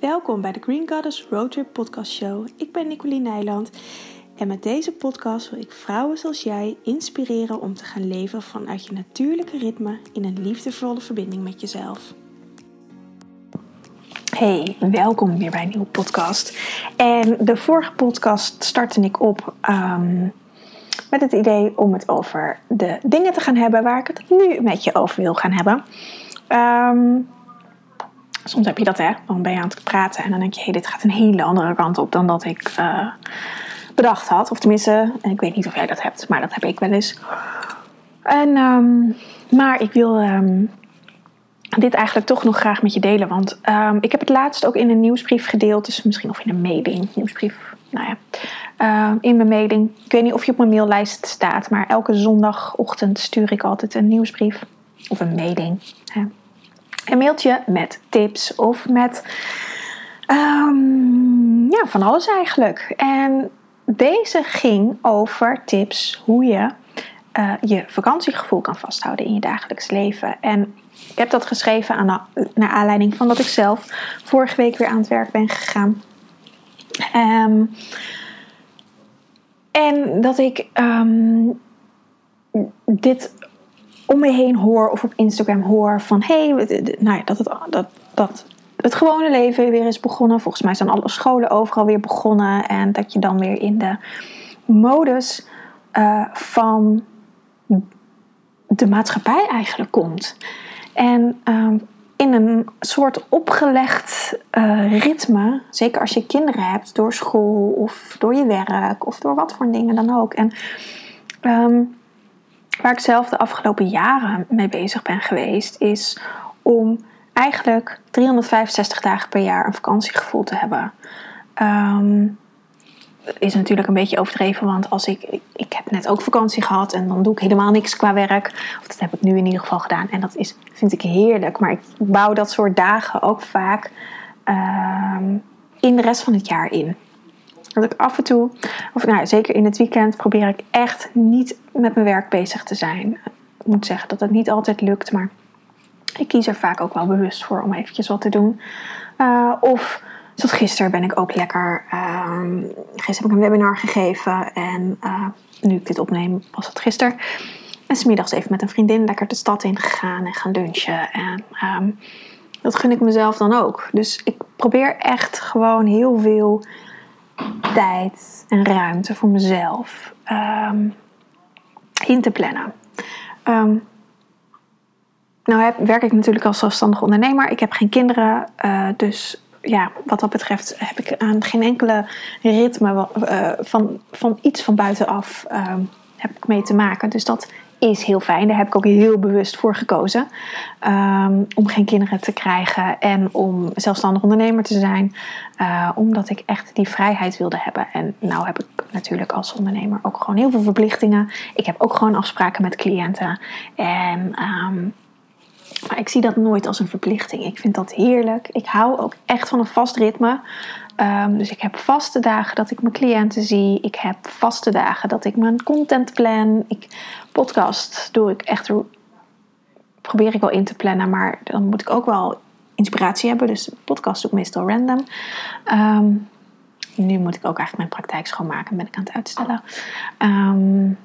Welkom bij de Green Goddess Roadtrip Podcast Show. Ik ben Nicoline Nijland en met deze podcast wil ik vrouwen zoals jij inspireren om te gaan leven vanuit je natuurlijke ritme in een liefdevolle verbinding met jezelf. Hey, welkom weer bij een nieuwe podcast. En de vorige podcast startte ik op ehm, met het idee om het over de dingen te gaan hebben waar ik het nu met je over wil gaan hebben. Um, soms heb je dat, hè? Dan ben je aan het praten en dan denk je: hé, hey, dit gaat een hele andere kant op dan dat ik uh, bedacht had. Of tenminste, ik weet niet of jij dat hebt, maar dat heb ik wel eens. En, um, maar ik wil um, dit eigenlijk toch nog graag met je delen. Want um, ik heb het laatst ook in een nieuwsbrief gedeeld. Dus misschien of in een mailing. Nieuwsbrief, nou ja. In mijn mailing. Ik weet niet of je op mijn maillijst staat. Maar elke zondagochtend stuur ik altijd een nieuwsbrief. Of een mailing. Hè een mailtje met tips of met um, ja, van alles eigenlijk. En deze ging over tips hoe je uh, je vakantiegevoel kan vasthouden in je dagelijks leven. En ik heb dat geschreven aan, naar aanleiding van dat ik zelf vorige week weer aan het werk ben gegaan. Um, en dat ik um, dit om me heen hoor of op Instagram hoor van hey, nou ja, dat, het, dat, dat het gewone leven weer is begonnen. Volgens mij zijn alle scholen overal weer begonnen. En dat je dan weer in de modus uh, van de maatschappij eigenlijk komt. En um, in een soort opgelegd uh, ritme, zeker als je kinderen hebt, door school of door je werk of door wat voor dingen dan ook. En um, waar ik zelf de afgelopen jaren mee bezig ben geweest, is om eigenlijk 365 dagen per jaar een vakantiegevoel te hebben. Um, is natuurlijk een beetje overdreven, want als ik, ik, heb net ook vakantie gehad en dan doe ik helemaal niks qua werk. Of dat heb ik nu in ieder geval gedaan en dat is, vind ik heerlijk. Maar ik bouw dat soort dagen ook vaak um, in de rest van het jaar in. Dat ik af en toe, of nou, zeker in het weekend, probeer ik echt niet met mijn werk bezig te zijn. Ik moet zeggen dat het niet altijd lukt, maar ik kies er vaak ook wel bewust voor om eventjes wat te doen. Uh, of zoals gisteren ben ik ook lekker. Uh, gisteren heb ik een webinar gegeven en uh, nu ik dit opneem, was het gisteren. En smiddags even met een vriendin lekker de stad in gegaan en gaan lunchen. En um, dat gun ik mezelf dan ook. Dus ik probeer echt gewoon heel veel tijd en ruimte voor mezelf um, in te plannen. Um, nou heb, werk ik natuurlijk als zelfstandig ondernemer. Ik heb geen kinderen, uh, dus ja, wat dat betreft heb ik aan geen enkele ritme uh, van, van iets van buitenaf uh, heb ik mee te maken. Dus dat is heel fijn. Daar heb ik ook heel bewust voor gekozen. Um, om geen kinderen te krijgen en om zelfstandig ondernemer te zijn. Uh, omdat ik echt die vrijheid wilde hebben. En nou heb ik natuurlijk als ondernemer ook gewoon heel veel verplichtingen. Ik heb ook gewoon afspraken met cliënten. En um, maar ik zie dat nooit als een verplichting. Ik vind dat heerlijk. Ik hou ook echt van een vast ritme. Um, dus ik heb vaste dagen dat ik mijn cliënten zie. Ik heb vaste dagen dat ik mijn content plan. Ik, podcast doe ik echt. Probeer ik wel in te plannen, maar dan moet ik ook wel inspiratie hebben. Dus podcast doe ik meestal random. Um, nu moet ik ook eigenlijk mijn praktijk schoonmaken. Ben ik aan het uitstellen. Um,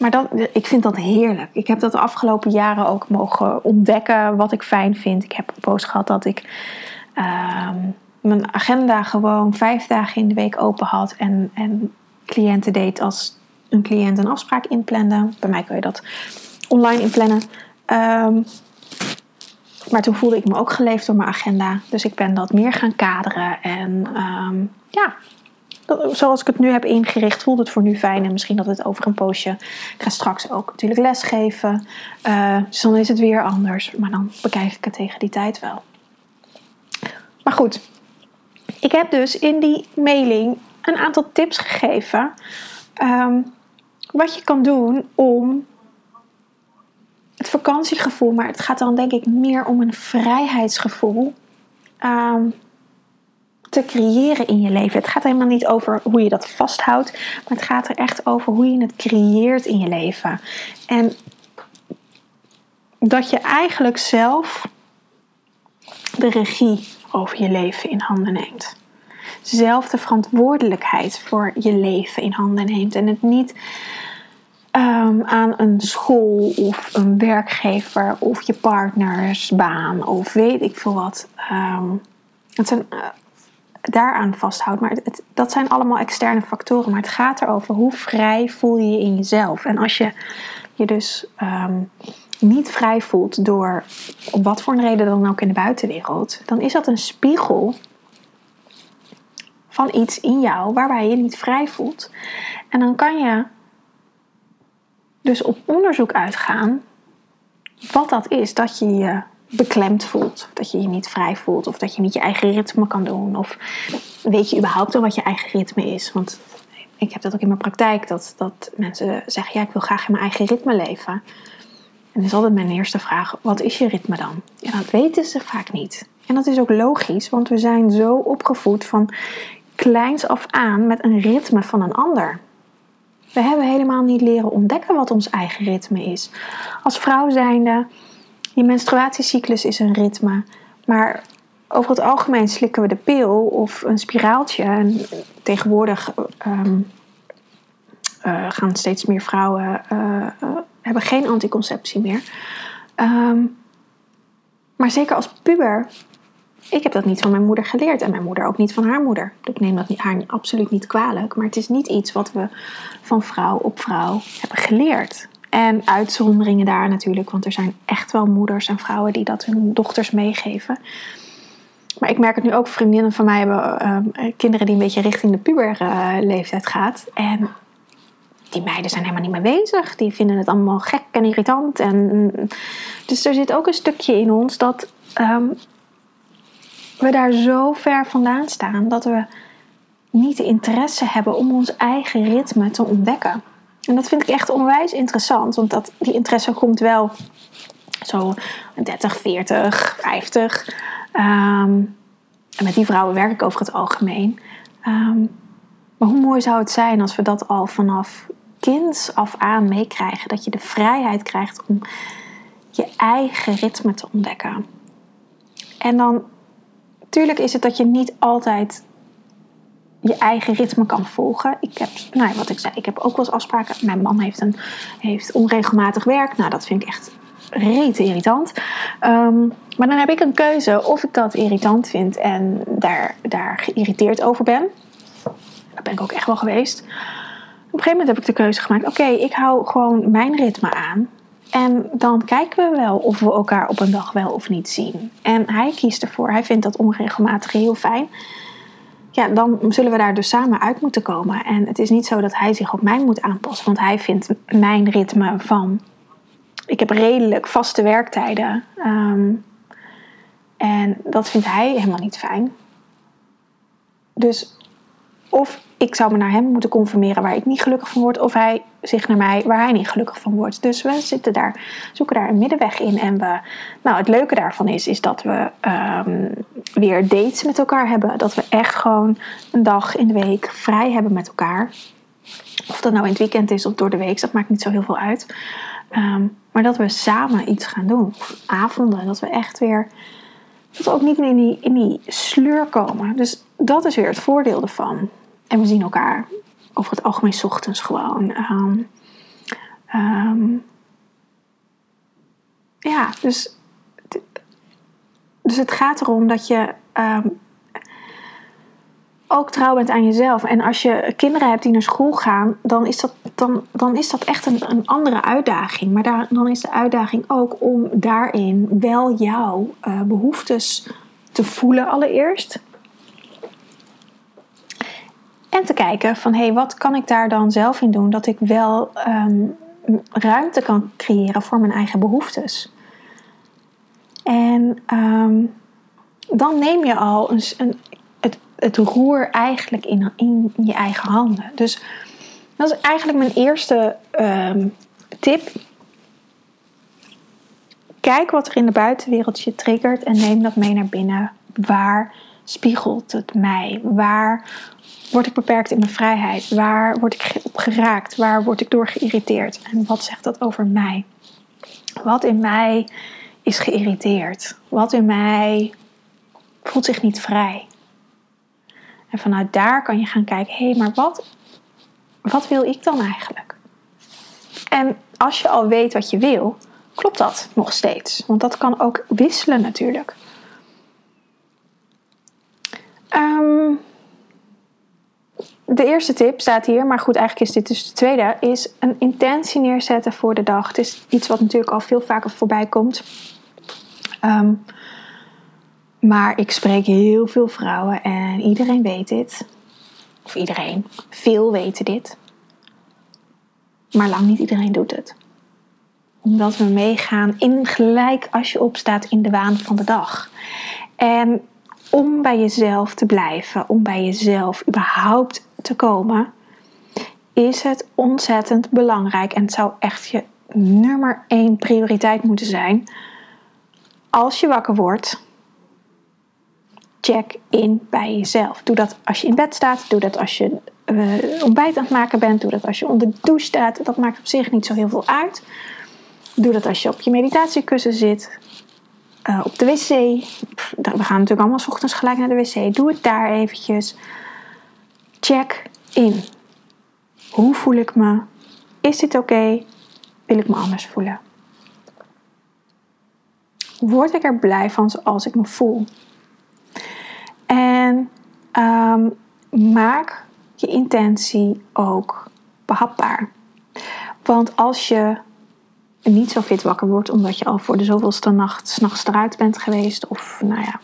maar dat, ik vind dat heerlijk. Ik heb dat de afgelopen jaren ook mogen ontdekken wat ik fijn vind. Ik heb een gehad dat ik uh, mijn agenda gewoon vijf dagen in de week open had. En, en cliënten deed als een cliënt een afspraak inplande. Bij mij kun je dat online inplannen. Um, maar toen voelde ik me ook geleefd door mijn agenda. Dus ik ben dat meer gaan kaderen. En um, ja, zoals ik het nu heb ingericht, voelt het voor nu fijn. En misschien dat het over een poosje. Ik ga straks ook natuurlijk lesgeven. Uh, dus dan is het weer anders. Maar dan bekijk ik het tegen die tijd wel. Maar goed, ik heb dus in die mailing een aantal tips gegeven. Um, wat je kan doen om het vakantiegevoel, maar het gaat dan denk ik meer om een vrijheidsgevoel. Um, te creëren in je leven. Het gaat helemaal niet over hoe je dat vasthoudt, maar het gaat er echt over hoe je het creëert in je leven. En dat je eigenlijk zelf de regie over je leven in handen neemt. Zelf de verantwoordelijkheid voor je leven in handen neemt. En het niet ehm, aan een school of een werkgever of je partnersbaan of weet ik veel wat. Um, het zijn, uh, daaraan vasthoudt. Maar dat zijn allemaal externe factoren. Maar het gaat erover hoe vrij voel je je in jezelf. En als je je dus um, niet vrij voelt door op wat voor een reden dan ook in de buitenwereld, dan is dat een spiegel van iets in jou waarbij je niet vrij voelt. En dan kan je dus op onderzoek uitgaan wat dat is dat je je beklemd voelt, of dat je je niet vrij voelt, of dat je niet je eigen ritme kan doen, of weet je überhaupt al wat je eigen ritme is? Want ik heb dat ook in mijn praktijk, dat, dat mensen zeggen, ja, ik wil graag in mijn eigen ritme leven. En dan is altijd mijn eerste vraag, wat is je ritme dan? Ja, dat weten ze vaak niet. En dat is ook logisch, want we zijn zo opgevoed van kleins af aan met een ritme van een ander. We hebben helemaal niet leren ontdekken wat ons eigen ritme is. Als vrouw zijnde, je menstruatiecyclus is een ritme, maar over het algemeen slikken we de pil of een spiraaltje. En tegenwoordig um, gaan steeds meer vrouwen uh, uh, hebben geen anticonceptie meer. Um, maar zeker als puber, ik heb dat niet van mijn moeder geleerd en mijn moeder ook niet van haar moeder. Ik neem dat haar absoluut niet kwalijk, maar het is niet iets wat we van vrouw op vrouw hebben geleerd. En uitzonderingen daar natuurlijk, want er zijn echt wel moeders en vrouwen die dat hun dochters meegeven. Maar ik merk het nu ook, vriendinnen van mij hebben uh, kinderen die een beetje richting de puberleeftijd uh, gaat. En die meiden zijn helemaal niet mee bezig. Die vinden het allemaal gek en irritant. En, dus er zit ook een stukje in ons dat um, we daar zo ver vandaan staan dat we niet de interesse hebben om ons eigen ritme te ontdekken. En dat vind ik echt onwijs interessant, want dat, die interesse komt wel zo 30, 40, 50. Um, en met die vrouwen werk ik over het algemeen. Um, maar hoe mooi zou het zijn als we dat al vanaf kinds af aan meekrijgen? Dat je de vrijheid krijgt om je eigen ritme te ontdekken. En dan, natuurlijk is het dat je niet altijd je eigen ritme kan volgen. Ik heb, nou, wat ik zei, ik heb ook wel eens afspraken. Mijn man heeft, een, heeft onregelmatig werk. Nou, dat vind ik echt rete irritant. Um, maar dan heb ik een keuze of ik dat irritant vind en daar, daar geïrriteerd over ben. Dat ben ik ook echt wel geweest. Op een gegeven moment heb ik de keuze gemaakt: oké, ik hou gewoon mijn ritme aan. En dan kijken we wel of we elkaar op een dag wel of niet zien. En hij kiest ervoor. Hij vindt dat onregelmatig heel fijn. Ja, dan zullen we daar dus samen uit moeten komen. En het is niet zo dat hij zich op mij moet aanpassen. Want hij vindt mijn ritme van ik heb redelijk vaste werktijden. Um, en dat vindt hij helemaal niet fijn. Dus of ik zou me naar hem moeten conformeren waar ik niet gelukkig van word, of hij zich naar mij waar hij niet gelukkig van wordt. Dus we zitten daar, zoeken daar een middenweg in. En we, nou, het leuke daarvan is, is dat we um, weer dates met elkaar hebben. Dat we echt gewoon een dag in de week vrij hebben met elkaar. Of dat nou in het weekend is of door de week, dat maakt niet zo heel veel uit. Um, maar dat we samen iets gaan doen. Avonden, dat we echt weer. Dat we ook niet meer in die, in die sleur komen. Dus dat is weer het voordeel ervan. En we zien elkaar over het algemeen ochtends gewoon. Um, um, ja, dus, dus het gaat erom dat je um, ook trouw bent aan jezelf. En als je kinderen hebt die naar school gaan, dan is dat, dan, dan is dat echt een, een andere uitdaging. Maar daar, dan is de uitdaging ook om daarin wel jouw uh, behoeftes te voelen allereerst. En te kijken van hé, hey, wat kan ik daar dan zelf in doen dat ik wel um, ruimte kan creëren voor mijn eigen behoeftes. En um, dan neem je al een, een, het, het roer eigenlijk in, in je eigen handen. Dus dat is eigenlijk mijn eerste um, tip. Kijk wat er in de buitenwereld je triggert en neem dat mee naar binnen. Waar spiegelt het mij? Waar word ik beperkt in mijn vrijheid? Waar word ik op geraakt? Waar word ik door geïrriteerd? En wat zegt dat over mij? Wat in mij is geïrriteerd? Wat in mij voelt zich niet vrij. En vanuit daar kan je gaan kijken, hé, hey, maar wat, wat wil ik dan eigenlijk? En als je al weet wat je wil, klopt dat nog steeds. Want dat kan ook wisselen natuurlijk. Um, de eerste tip staat hier, maar goed, eigenlijk is dit dus de tweede, is een intentie neerzetten voor de dag. Het is iets wat natuurlijk al veel vaker voorbij komt. Ehm, maar ik spreek heel veel vrouwen en iedereen weet dit. Of iedereen, veel weten dit. Maar lang niet iedereen doet het. Omdat we meegaan in gelijk als je opstaat in de waan van de dag. En om bij jezelf te blijven, om bij jezelf überhaupt te komen, is het ontzettend belangrijk en het zou echt je nummer één prioriteit moeten zijn. Als je wakker wordt, check in bij jezelf. Doe dat als je in bed staat, doe dat als je uh, ontbijt aan het maken bent, doe dat als je onder de douche staat. Dat maakt op zich niet zo heel veel uit. Doe dat als je op je meditatiekussen zit. Uh, op de wc. we gaan natuurlijk allemaal s ochtends gelijk naar de wc. Doe het daar eventjes. Check in. Hoe voel ik me? Is dit oké? Wil ik me anders voelen? Word ik er blij van zoals ik me voel? En um, maak je intentie ook behapbaar. Want als je niet zo fit wakker wordt omdat je al voor de zoveelste nacht s'nachts eruit bent geweest, of nou ja,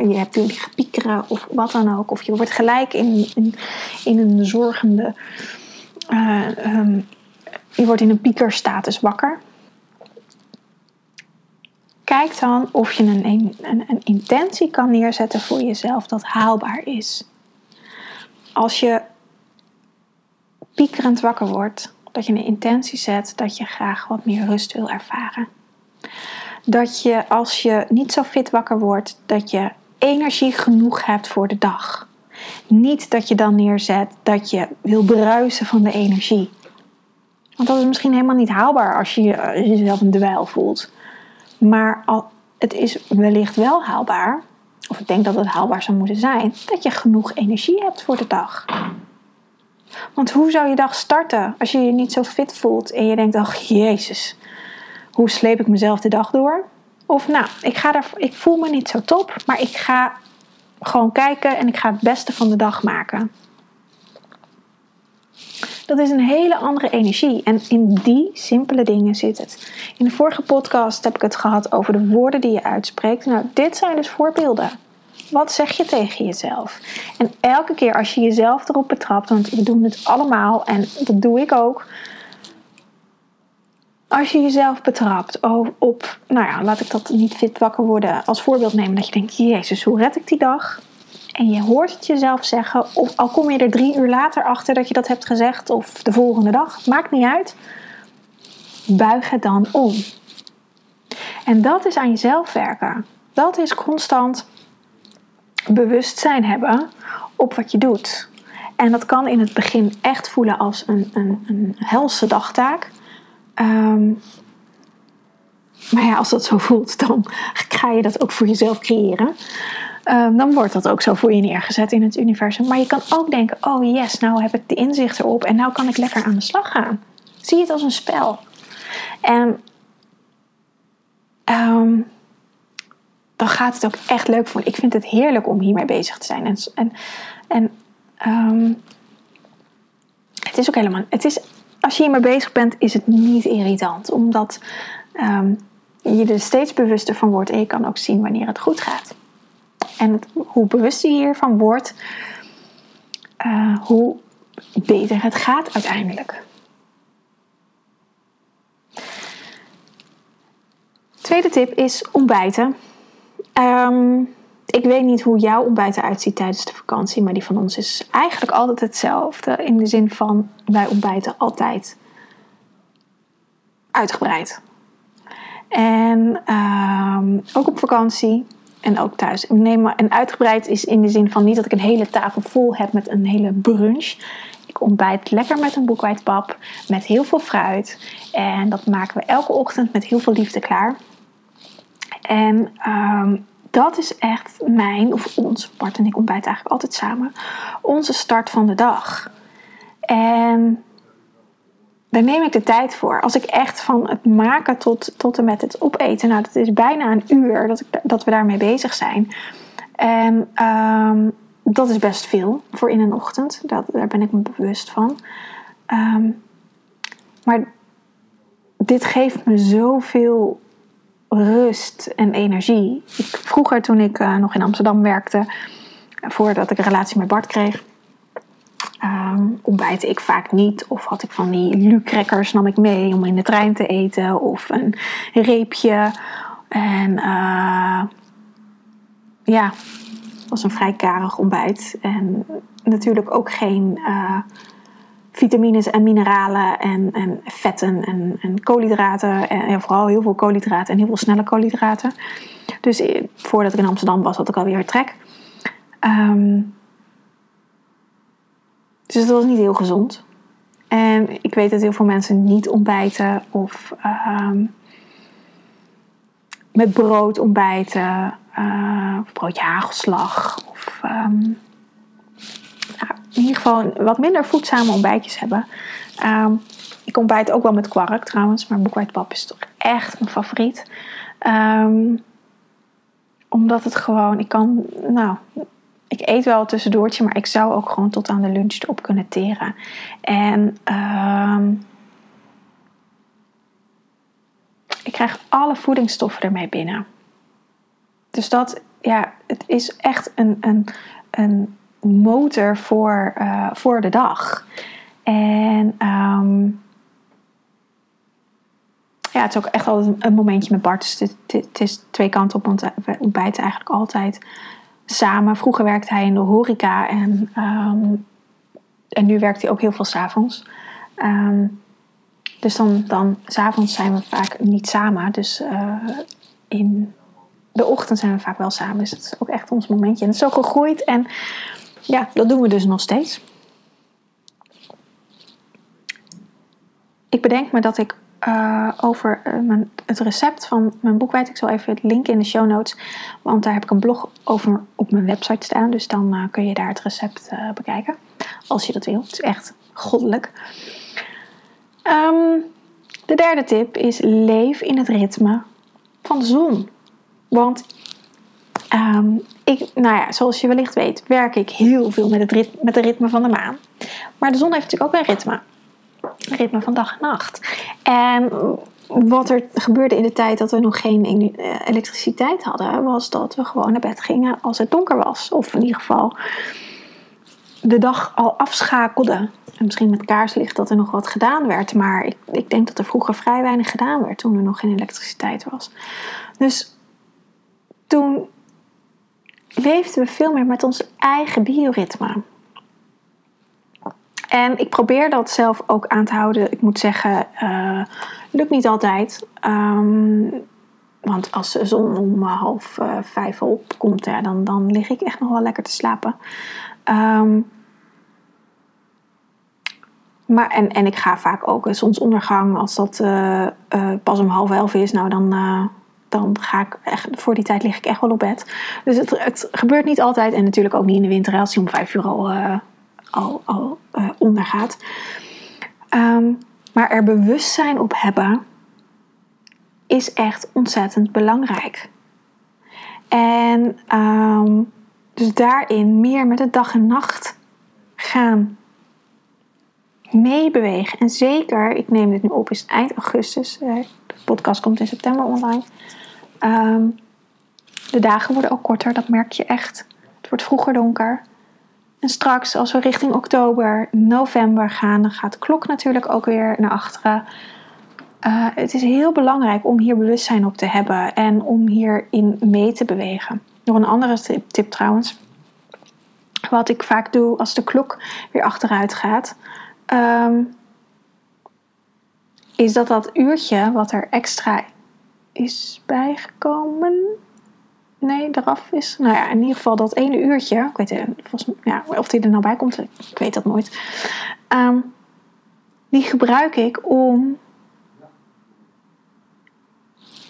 je hebt jullie gepiekeren of wat dan ook, of je wordt gelijk in, in, in een zorgende, uh, um, je wordt in een piekerstatus wakker. Kijk dan of je een, een, een intentie kan neerzetten voor jezelf dat haalbaar is. Als je piekerend wakker wordt, dat je een intentie zet dat je graag wat meer rust wil ervaren. Dat je als je niet zo fit wakker wordt, dat je energie genoeg hebt voor de dag. Niet dat je dan neerzet dat je wil bruisen van de energie. Want dat is misschien helemaal niet haalbaar als je jezelf een dweil voelt. Maar het is wellicht wel haalbaar, of ik denk dat het haalbaar zou moeten zijn, dat je genoeg energie hebt voor de dag. Want hoe zou je dag starten als je je niet zo fit voelt en je denkt: ach jezus, hoe sleep ik mezelf de dag door? Of nou, ik, ga er, ik voel me niet zo top, maar ik ga gewoon kijken en ik ga het beste van de dag maken. Dat is een hele andere energie. En in die simpele dingen zit het. In de vorige podcast heb ik het gehad over de woorden die je uitspreekt. Nou, dit zijn dus voorbeelden. Wat zeg je tegen jezelf? En elke keer als je jezelf erop betrapt, want we doen het allemaal en dat doe ik ook. Als je jezelf betrapt op, nou ja, laat ik dat niet fit wakker worden als voorbeeld nemen. Dat je denkt, jezus, hoe red ik die dag? En je hoort het jezelf zeggen, of al kom je er drie uur later achter dat je dat hebt gezegd, of de volgende dag, maakt niet uit. Buig het dan om. En dat is aan jezelf werken. Dat is constant bewustzijn hebben op wat je doet. En dat kan in het begin echt voelen als een, een, een helse dagtaak. Ehm, maar ja, als dat zo voelt, dan ga je dat ook voor jezelf creëren. Ehm, dan wordt dat ook zo voor je neergezet in het universum. Maar je kan ook denken: oh yes, nou heb ik de inzicht erop en nou kan ik lekker aan de slag gaan. Zie het als een spel. En ehm, dan gaat het ook echt leuk voor. Ik vind het heerlijk om hiermee bezig te zijn. En, en, en het is ook helemaal. Het is, als je hiermee bezig bent, is het niet irritant. Omdat um, je er steeds bewuster van wordt en je kan ook zien wanneer het goed gaat. En hoe bewuster je hiervan wordt, uh, hoe beter het gaat uiteindelijk. Tweede tip is ontbijten. Um, ik weet niet hoe jouw ontbijt eruit ziet tijdens de vakantie, maar die van ons is eigenlijk altijd hetzelfde. In de zin van wij ontbijten altijd uitgebreid. En um, ook op vakantie en ook thuis. Nee, en uitgebreid is in de zin van niet dat ik een hele tafel vol heb met een hele brunch. Ik ontbijt lekker met een boekwijdpap, met heel veel fruit. En dat maken we elke ochtend met heel veel liefde klaar. En um, dat is echt mijn, of ons, Bart en ik ontbijten eigenlijk altijd samen, onze start van de dag. En daar neem ik de tijd voor. Als ik echt van het maken tot, tot en met het opeten, nou dat is bijna een uur dat, ik, dat we daarmee bezig zijn. En ehm, dat is best veel voor in een ochtend. Dat, daar ben ik me bewust van. Ehm, maar dit geeft me zoveel rust en energie. Ik, vroeger, toen ik uh, nog in Amsterdam werkte, voordat ik een relatie met Bart kreeg, um, ontbijtte ik vaak niet. Of had ik van die lucrekkers nam ik mee om in de trein te eten. Of een reepje. En uh, ja, was een vrij karig ontbijt. En natuurlijk ook geen uh, vitamines en mineralen en, en vetten en, en koolhydraten. En vooral heel veel koolhydraten en heel veel snelle koolhydraten. Dus eh, voordat ik in Amsterdam was, had ik alweer trek. Um, dus dat was niet heel gezond. En ik weet dat heel veel mensen niet ontbijten of um, met brood ontbijten. Uh, of broodje hagelslag. Of in ieder geval wat minder voedzame ontbijtjes hebben. Um, ik ontbijt ook wel met kwark trouwens, maar boekwijdpap is toch echt mijn favoriet. Um, omdat het gewoon, ik kan, nou, ik eet wel tussendoortje, maar ik zou ook gewoon tot aan de lunch erop kunnen teren. En um, ik krijg alle voedingsstoffen ermee binnen. Dus dat, ja, het is echt een, een, een motor voor, uh, voor de dag. En um, ja, het is ook echt altijd een momentje met Bart. Dus het, is twee kanten op, want we ontbijten eigenlijk altijd samen. Vroeger werkte hij in de horeca en, um, en nu werkt hij ook heel veel s'avonds. Um, dus dan, dan s'avonds zijn we vaak niet samen. Dus uh, in de ochtend zijn we vaak wel samen. Dus het is ook echt ons momentje. En het is ook gegroeid. En ja, dat doen we dus nog steeds. Ik bedenk me dat ik uh, over uh, mijn, het recept van mijn boekwijd. Ik zal even het link in de show notes. Want daar heb ik een blog over op mijn website staan. Dus dan uh, kun je daar het recept bekijken. Als je dat wil. Het is echt goddelijk. Um, de derde tip is leef in het ritme van de zon. Want um, ik, nou ja, zoals je wellicht weet, werk ik heel veel met het ritme, met het ritme van de maan. Maar de zon heeft natuurlijk ook een ritme ritme van dag en nacht. En wat er gebeurde in de tijd dat we nog geen eh, elektriciteit hadden, was dat we gewoon naar bed gingen als het donker was. Of in ieder geval de dag al afschakelden. En misschien met kaarslicht dat er nog wat gedaan werd. Maar ik, ik denk dat er vroeger vrij weinig gedaan werd toen er nog geen elektriciteit was. Dus toen leefden we veel meer met ons eigen bioritme. En ik probeer dat zelf ook aan te houden. Ik moet zeggen, uh, lukt niet altijd. Um, want als de zon om half uh, vijf opkomt, dan, dan lig ik echt nog wel lekker te slapen. Um, maar, en, en ik ga vaak ook een zonsondergang, als dat pas om half elf is, nou dan, dan ga ik echt, voor die tijd lig ik echt wel op bed. Dus het, gebeurt niet altijd en natuurlijk ook niet in de winter als je om vijf uur al al, al uh, ondergaat. Um, maar er bewustzijn op hebben is echt ontzettend belangrijk. En um, dus daarin meer met de dag en nacht gaan meebewegen. En zeker, ik neem dit nu op, is eind augustus. Uh, de podcast komt in september online. Um, de dagen worden ook korter, dat merk je echt. Het wordt vroeger donker. En straks, als we richting oktober, november gaan, dan gaat de klok natuurlijk ook weer naar achteren. Uh, het is heel belangrijk om hier bewustzijn op te hebben en om hierin mee te bewegen. Nog een andere tip, trouwens. Wat ik vaak doe als de klok weer achteruit gaat. Um, is dat dat uurtje wat er extra is bijgekomen nee, eraf is. Nou ja, in ieder geval dat ene uurtje. Ik weet volgens, ja, of die er nou bij komt, ik weet dat nooit. Um, die gebruik ik om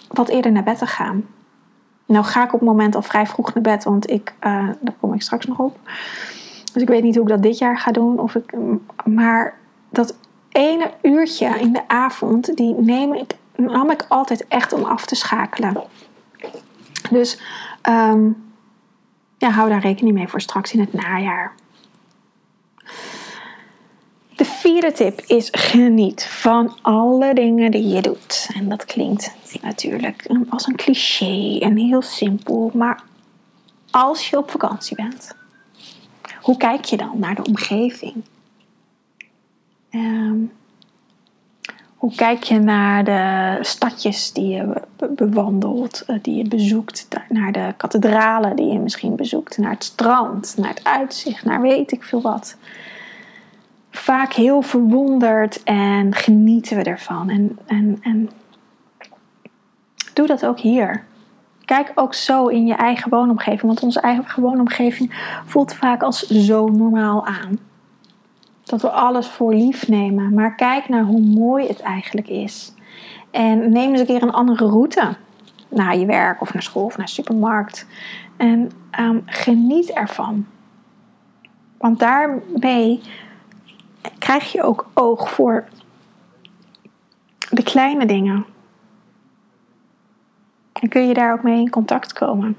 wat eerder naar bed te gaan. Nou ga ik op het moment al vrij vroeg naar bed, want ik, uh, daar kom ik straks nog op. Dus ik weet niet hoe ik dat dit jaar ga doen. Of ik, maar dat ene uurtje in de avond, die neem ik, nam ik altijd echt om af te schakelen. Dus um, ja, hou daar rekening mee voor straks in het najaar. De vierde tip is geniet van alle dingen die je doet. En dat klinkt natuurlijk als een cliché en heel simpel, maar als je op vakantie bent, hoe kijk je dan naar de omgeving? Um, hoe kijk je naar de stadjes die je bewandelt, eh, die je bezoekt, naar de kathedralen die je misschien bezoekt, naar het strand, naar het uitzicht, naar weet ik veel wat? Vaak heel verwonderd en genieten we ervan. En, en, en doe dat ook hier. Kijk ook zo in je eigen woonomgeving, want onze eigen woonomgeving voelt vaak als zo normaal aan dat we alles voor lief nemen. Maar kijk naar hoe mooi het eigenlijk is. En neem eens een keer een andere route. Naar je werk of naar school of naar de supermarkt. En um, geniet ervan. Want daarmee krijg je ook oog voor de kleine dingen. En kun je daar ook mee in contact komen.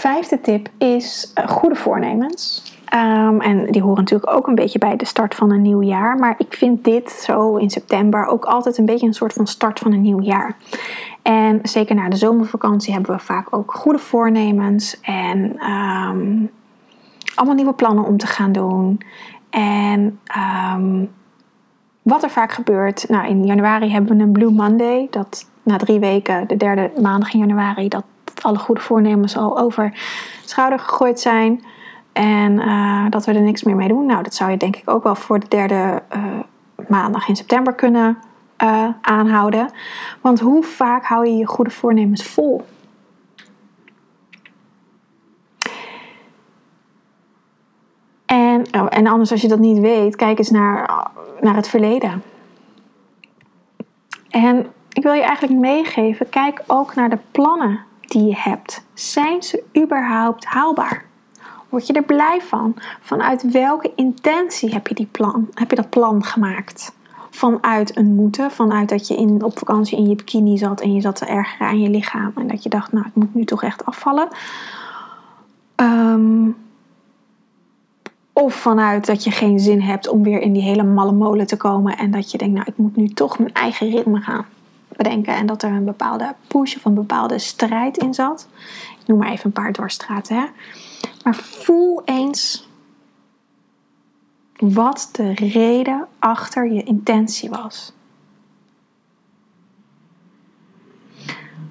Vijfde tip is uh, goede voornemens. Um, en die horen natuurlijk ook een beetje bij de start van een nieuw jaar. Maar ik vind dit zo in september ook altijd een beetje een soort van start van een nieuw jaar. En zeker na de zomervakantie hebben we vaak ook goede voornemens. En um, allemaal nieuwe plannen om te gaan doen. En um, wat er vaak gebeurt. Nou, in januari hebben we een Blue Monday. Dat na drie weken, de derde maandag in januari, dat alle goede voornemens al over schouder gegooid zijn. En uh, dat we er niks meer mee doen. Nou, dat zou je denk ik ook wel voor de derde uh, maandag in september kunnen uh, aanhouden. Want hoe vaak hou je je goede voornemens vol? En, oh, en anders, als je dat niet weet, kijk eens naar, naar het verleden. En ik wil je eigenlijk meegeven, kijk ook naar de plannen die je hebt. Zijn ze überhaupt haalbaar? Word je er blij van? Vanuit welke intentie heb je, die plan, heb je dat plan gemaakt? Vanuit een moeten, vanuit dat je in, op vakantie in je bikini zat en je zat te ergeren aan je lichaam en dat je dacht, nou, ik moet nu toch echt afvallen. Um, of vanuit dat je geen zin hebt om weer in die hele malle molen te komen en dat je denkt, nou, ik moet nu toch mijn eigen ritme gaan bedenken. En dat er een bepaalde push of een bepaalde strijd in zat. Ik noem maar even een paar doorstraten. Hè? Maar voel eens wat de reden achter je intentie was.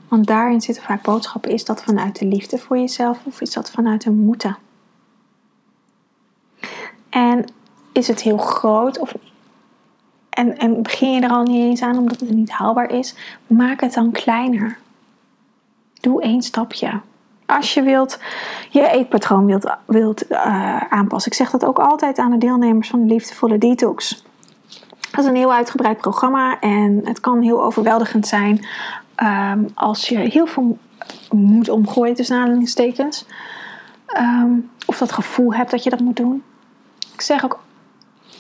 Want daarin zitten vaak boodschappen. Is dat vanuit de liefde voor jezelf of is dat vanuit een moeten? En is het heel groot of en, en begin je er al niet eens aan omdat het niet haalbaar is, maak het dan kleiner. Doe één stapje. Als je wilt, je eetpatroon wilt, wilt uh, aanpassen. Ik zeg dat ook altijd aan de deelnemers van de Liefdevolle Detox. Dat is een heel uitgebreid programma en het kan heel overweldigend zijn um, als je heel veel moet omgooien tussen aanhalingstekens. Um, of dat gevoel hebt dat je dat moet doen. Ik zeg ook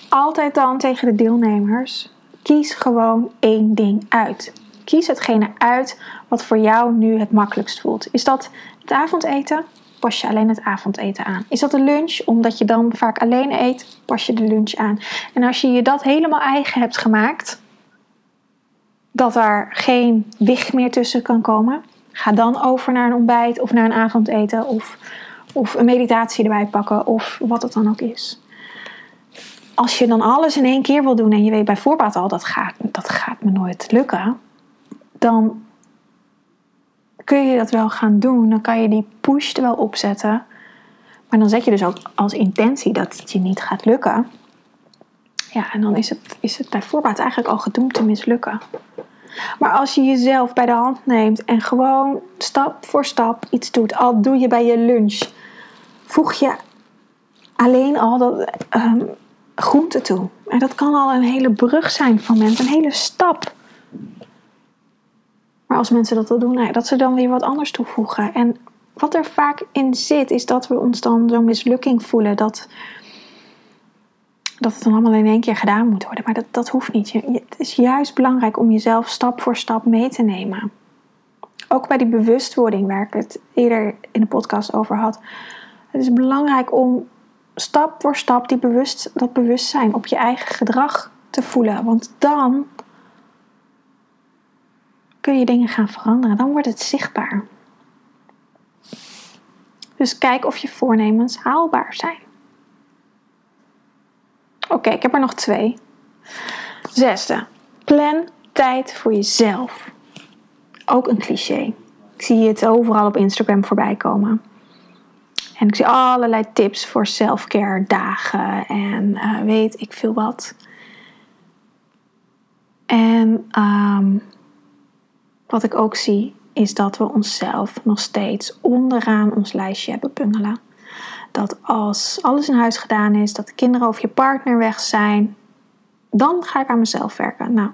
altijd dan tegen de deelnemers: kies gewoon één ding uit. Kies hetgene uit wat voor jou nu het makkelijkst voelt. Is dat het avondeten? Pas je alleen het avondeten aan. Is dat de lunch? Omdat je dan vaak alleen eet, pas je de lunch aan. En als je je dat helemaal eigen hebt gemaakt, dat er geen wicht meer tussen kan komen, ga dan over naar een ontbijt of naar een avondeten of, of een meditatie erbij pakken of wat het dan ook is als je dan alles in één keer wil doen en je weet bij voorbaat al dat gaat, dat gaat me nooit lukken, dan kun je dat wel gaan doen. Dan kan je die push er wel opzetten. Maar dan zet je dus ook als intentie dat het je niet gaat lukken. Ja, en dan is het, is het bij voorbaat eigenlijk al gedoemd te mislukken. Maar als je jezelf bij de hand neemt en gewoon stap voor stap iets doet, al doe je bij je lunch, voeg je alleen al dat, um, groente toe. En dat kan al een hele brug zijn van mensen, een hele stap. als mensen dat al doen, nou dat ze dan weer wat anders toevoegen. En wat er vaak in zit, is dat we ons dan zo'n mislukking voelen. Dat, dat het dan allemaal in één keer gedaan moet worden. Maar dat, dat hoeft niet. Het is juist belangrijk om jezelf stap voor stap mee te nemen. Ook bij die bewustwording, waar ik het eerder in de podcast over had. Het is belangrijk om stap voor stap die bewust, dat bewustzijn op je eigen gedrag te voelen. Want dan kun je dingen gaan veranderen. Dan wordt het zichtbaar. Dus kijk of je voornemens haalbaar zijn. Oké, ik heb er nog twee. Zesde, plan tijd voor jezelf. Ook een cliché. Ik zie het overal op Instagram voorbij komen. En ik zie allerlei tips voor self-care dagen en uh, weet ik veel wat. En um, wat ik ook zie is dat we onszelf nog steeds onderaan ons lijstje hebben bungelen. Dat als alles in huis gedaan is, dat de kinderen of je partner weg zijn, dan ga ik aan mezelf werken. Nou,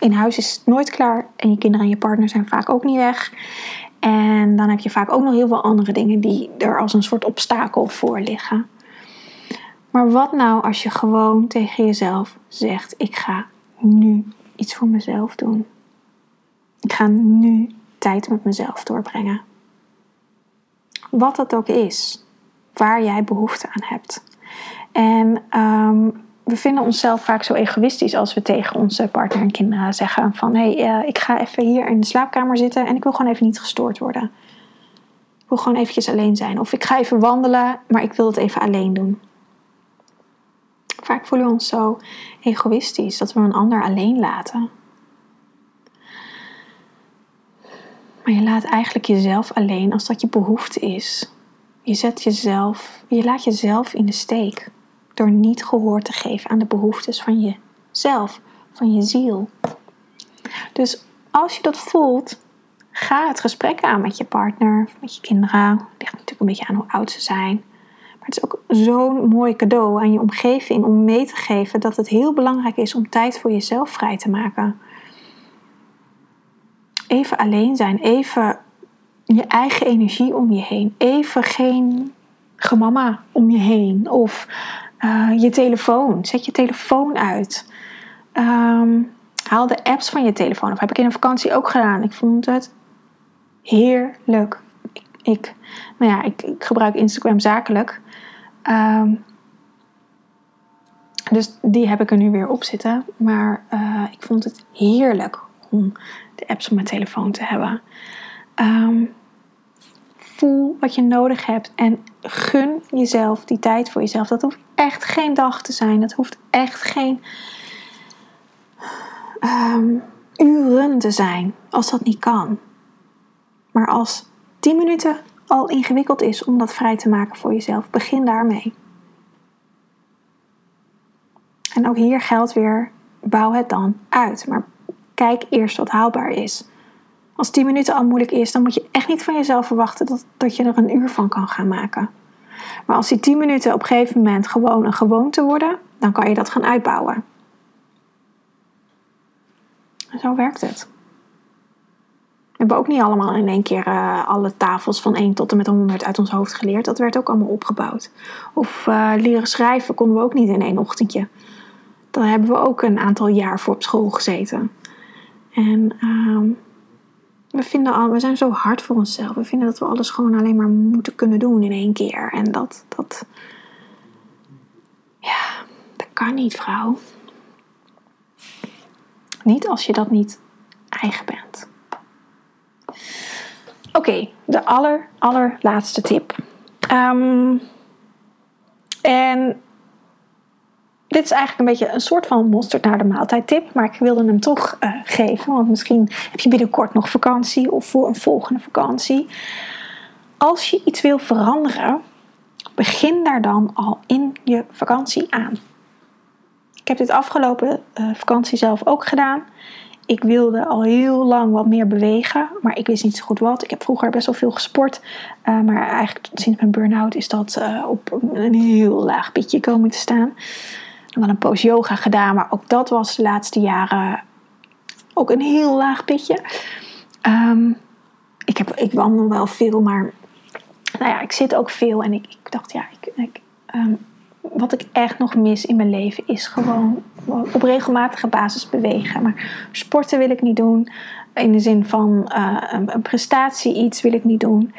in huis is het nooit klaar en je kinderen en je partner zijn vaak ook niet weg. En dan heb je vaak ook nog heel veel andere dingen die er als een soort obstakel voor liggen. Maar wat nou als je gewoon tegen jezelf zegt: Ik ga nu iets voor mezelf doen? Ik ga nu tijd met mezelf doorbrengen. Wat dat ook is, waar jij behoefte aan hebt. En um, we vinden onszelf vaak zo egoïstisch als we tegen onze partner en kinderen zeggen van hé, hey, uh, ik ga even hier in de slaapkamer zitten en ik wil gewoon even niet gestoord worden. Ik wil gewoon eventjes alleen zijn. Of ik ga even wandelen, maar ik wil het even alleen doen. Vaak voelen we ons zo egoïstisch dat we een ander alleen laten. Maar je laat eigenlijk jezelf alleen als dat je behoefte is. Je zet jezelf, je laat jezelf in de steek door niet gehoor te geven aan de behoeftes van jezelf, van je ziel. Dus als je dat voelt, ga het gesprek aan met je partner, met je kinderen. Het ligt natuurlijk een beetje aan hoe oud ze zijn. Maar het is ook zo'n mooi cadeau aan je omgeving om mee te geven dat het heel belangrijk is om tijd voor jezelf vrij te maken even alleen zijn, even je eigen energie om je heen, even geen gemama om je heen of uh, je telefoon. Zet je telefoon uit. Um, haal de apps van je telefoon. Of heb ik in een vakantie ook gedaan. Ik vond het heerlijk. Ik, nou ja, ik, ik, gebruik Instagram zakelijk. Um, dus die heb ik er nu weer op zitten. Maar uh, ik vond het heerlijk om de apps op mijn telefoon te hebben. Um, voel wat je nodig hebt en gun jezelf die tijd voor jezelf. Dat hoeft echt geen dag te zijn. Dat hoeft echt geen um, uren te zijn als dat niet kan. Maar als 10 minuten al ingewikkeld is om dat vrij te maken voor jezelf, begin daarmee. En ook hier geldt weer: bouw het dan uit. Maar kijk eerst wat haalbaar is. Als 10 minuten al moeilijk is, dan moet je echt niet van jezelf verwachten dat, dat je er een uur van kan gaan maken. Maar als die 10 minuten op een gegeven moment gewoon een gewoonte worden, dan kan je dat gaan uitbouwen. En zo werkt het. We hebben ook niet allemaal in één keer uh, alle tafels van 1 tot en met 100 uit ons hoofd geleerd. Dat werd ook allemaal opgebouwd. Of uh, leren schrijven konden we ook niet in één ochtendje. Daar hebben we ook een aantal jaar voor op school gezeten. En uh, we, vinden al, we zijn zo hard voor onszelf. We vinden dat we alles gewoon alleen maar moeten kunnen doen in één keer. En dat, dat, ja, dat kan niet, vrouw. Niet als je dat niet eigen bent. Oké, de aller, allerlaatste tip. Um, en dit is eigenlijk een beetje een soort van mosterd naar de maaltijd tip. Maar ik wilde hem toch uh, geven. Want misschien heb je binnenkort nog vakantie of voor een volgende vakantie. Als je iets wil veranderen, begin daar dan al in je vakantie aan. Ik heb dit afgelopen uh, vakantie zelf ook gedaan. Ik wilde al heel lang wat meer bewegen, maar ik wist niet zo goed wat. Ik heb vroeger best wel veel gesport, uh, maar eigenlijk sinds mijn burn-out is dat op een heel laag pitje komen te staan wel een poos yoga gedaan, maar ook dat was de laatste jaren ook een heel laag pitje. Um, wandel wel veel, maar nou ja, ik zit ook veel. En ik, ik dacht, ja, ik, ik, ehm, wat ik echt nog mis in mijn leven is gewoon op regelmatige basis bewegen. Maar sporten wil ik niet doen. In de zin van uh, een, prestatie iets wil ik niet doen.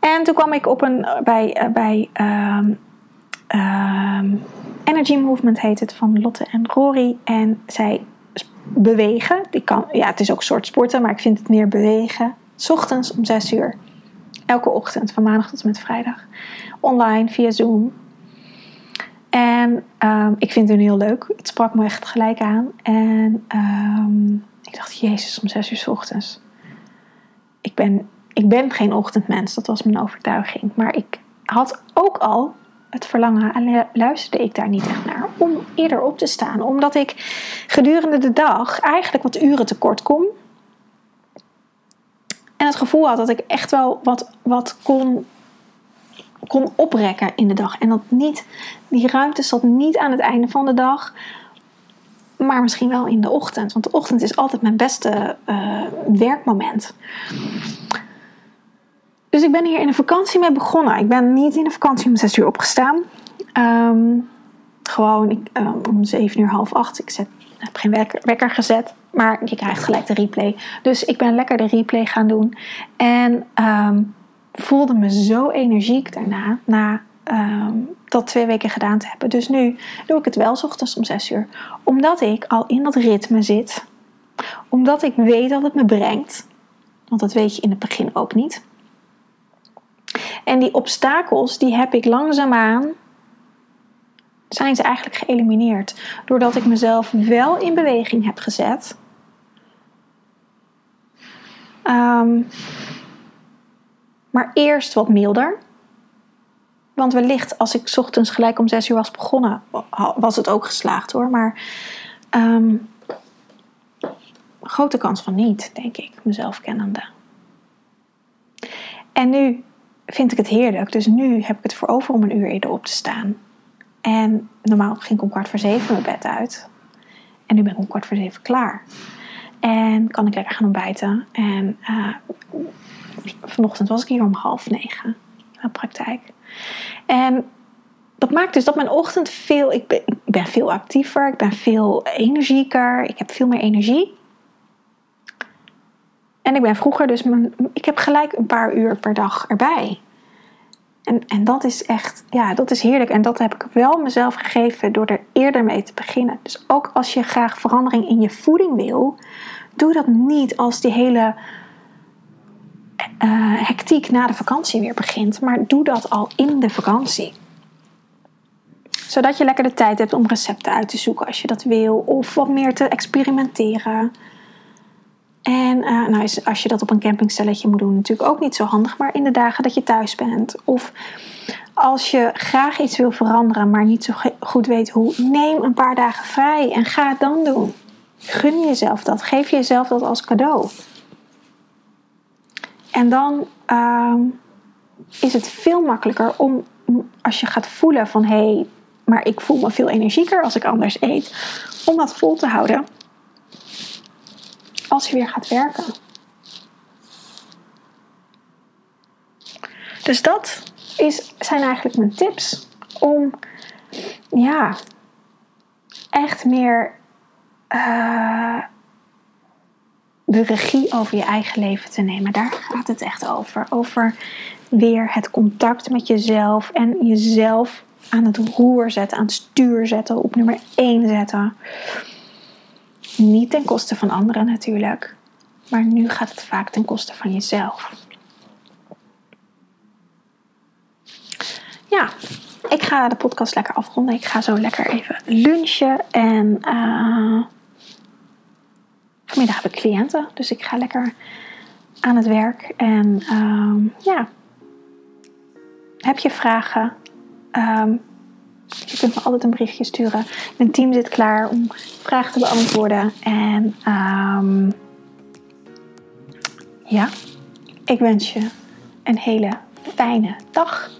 En toen kwam ik op een, bij, uh, bij um, Energy Movement heet het, van Lotte en Rory. En zij bewegen. Die kan, ja, het is ook een soort sporten, maar ik vind het meer bewegen. Ochtends om 6 uur. Elke ochtend, van maandag tot en met vrijdag. Online, via Zoom. En um, ik vind het heel leuk. Het sprak me echt gelijk aan. En um, ik dacht, jezus, om 6 uur s ochtends. Ik ben, ik ben geen ochtendmens, dat was mijn overtuiging. Maar ik had ook al het verlangen en luisterde ik daar niet echt naar om eerder op te staan. Omdat ik gedurende de dag eigenlijk wat uren tekort kom. En het gevoel had dat ik echt wel wat, wat kon, kon oprekken in de dag. En dat niet, die ruimte zat niet aan het einde van de dag, maar misschien wel in de ochtend. Want de ochtend is altijd mijn beste uh, werkmoment. Dus ik ben hier in de vakantie mee begonnen. Ik ben niet in de vakantie om 6 uur opgestaan. Um, gewoon ik, um, om 7 uur, half 8. Ik heb geen wekker, wekker gezet. Maar je krijgt gelijk de replay. Dus ik ben lekker de replay gaan doen. En um, voelde me zo energiek daarna. Na dat twee weken gedaan te hebben. Dus nu doe ik het wel ochtends om 6 uur. Omdat ik al in dat ritme zit. Omdat ik weet dat het me brengt. Want dat weet je in het begin ook niet. En die obstakels, die heb ik langzaamaan, zijn ze eigenlijk geëlimineerd. Doordat ik mezelf wel in beweging heb gezet. Um, maar eerst wat milder. Want wellicht, als ik ochtends gelijk om zes uur was begonnen, was het ook geslaagd hoor. Maar um, grote kans van niet, denk ik, mezelf kennende. En nu vind ik het heerlijk. Dus nu heb ik het voor over om een uur eerder op te staan. En normaal ging ik om kwart voor zeven mijn bed uit. En nu ben ik om kwart voor zeven klaar. En kan ik lekker gaan ontbijten. En uh, vanochtend was ik hier om half negen. de praktijk. En dat maakt dus dat mijn ochtend veel... Ik ben veel actiever. Ik ben veel energieker. Ik heb veel meer energie. En ik ben vroeger dus, ik heb gelijk een paar uur per dag erbij. En, en dat is echt, ja, dat is heerlijk. En dat heb ik wel mezelf gegeven door er eerder mee te beginnen. Dus ook als je graag verandering in je voeding wil, doe dat niet als die hele uh, hectiek na de vakantie weer begint. Maar doe dat al in de vakantie zodat je lekker de tijd hebt om recepten uit te zoeken als je dat wil. Of wat meer te experimenteren. En uh, nou als je dat op een campingstelletje moet doen, natuurlijk ook niet zo handig. Maar in de dagen dat je thuis bent. Of als je graag iets wil veranderen, maar niet zo goed weet hoe. Neem een paar dagen vrij en ga het dan doen. Gun jezelf dat. Geef jezelf dat als cadeau. En dan uh, is het veel makkelijker om, als je gaat voelen van hé, hey, maar ik voel me veel energieker als ik anders eet, om dat vol te houden als je weer gaat werken. Dus dat is, zijn eigenlijk mijn tips om ja, echt meer uh, de regie over je eigen leven te nemen. Daar gaat het echt over. Over weer het contact met jezelf en jezelf aan het roer zetten, aan het stuur zetten, op nummer 1 zetten. Niet ten koste van anderen natuurlijk, maar nu gaat het vaak ten koste van jezelf. Ja, ik ga de podcast lekker afronden. Ik ga zo lekker even lunchen en uh, vanmiddag heb ik cliënten, dus ik ga lekker aan het werk. En uh, ja, heb je vragen? Um, je kunt me altijd een berichtje sturen. Mijn team zit klaar om vragen te beantwoorden. En um, ja, ik wens je een hele fijne dag.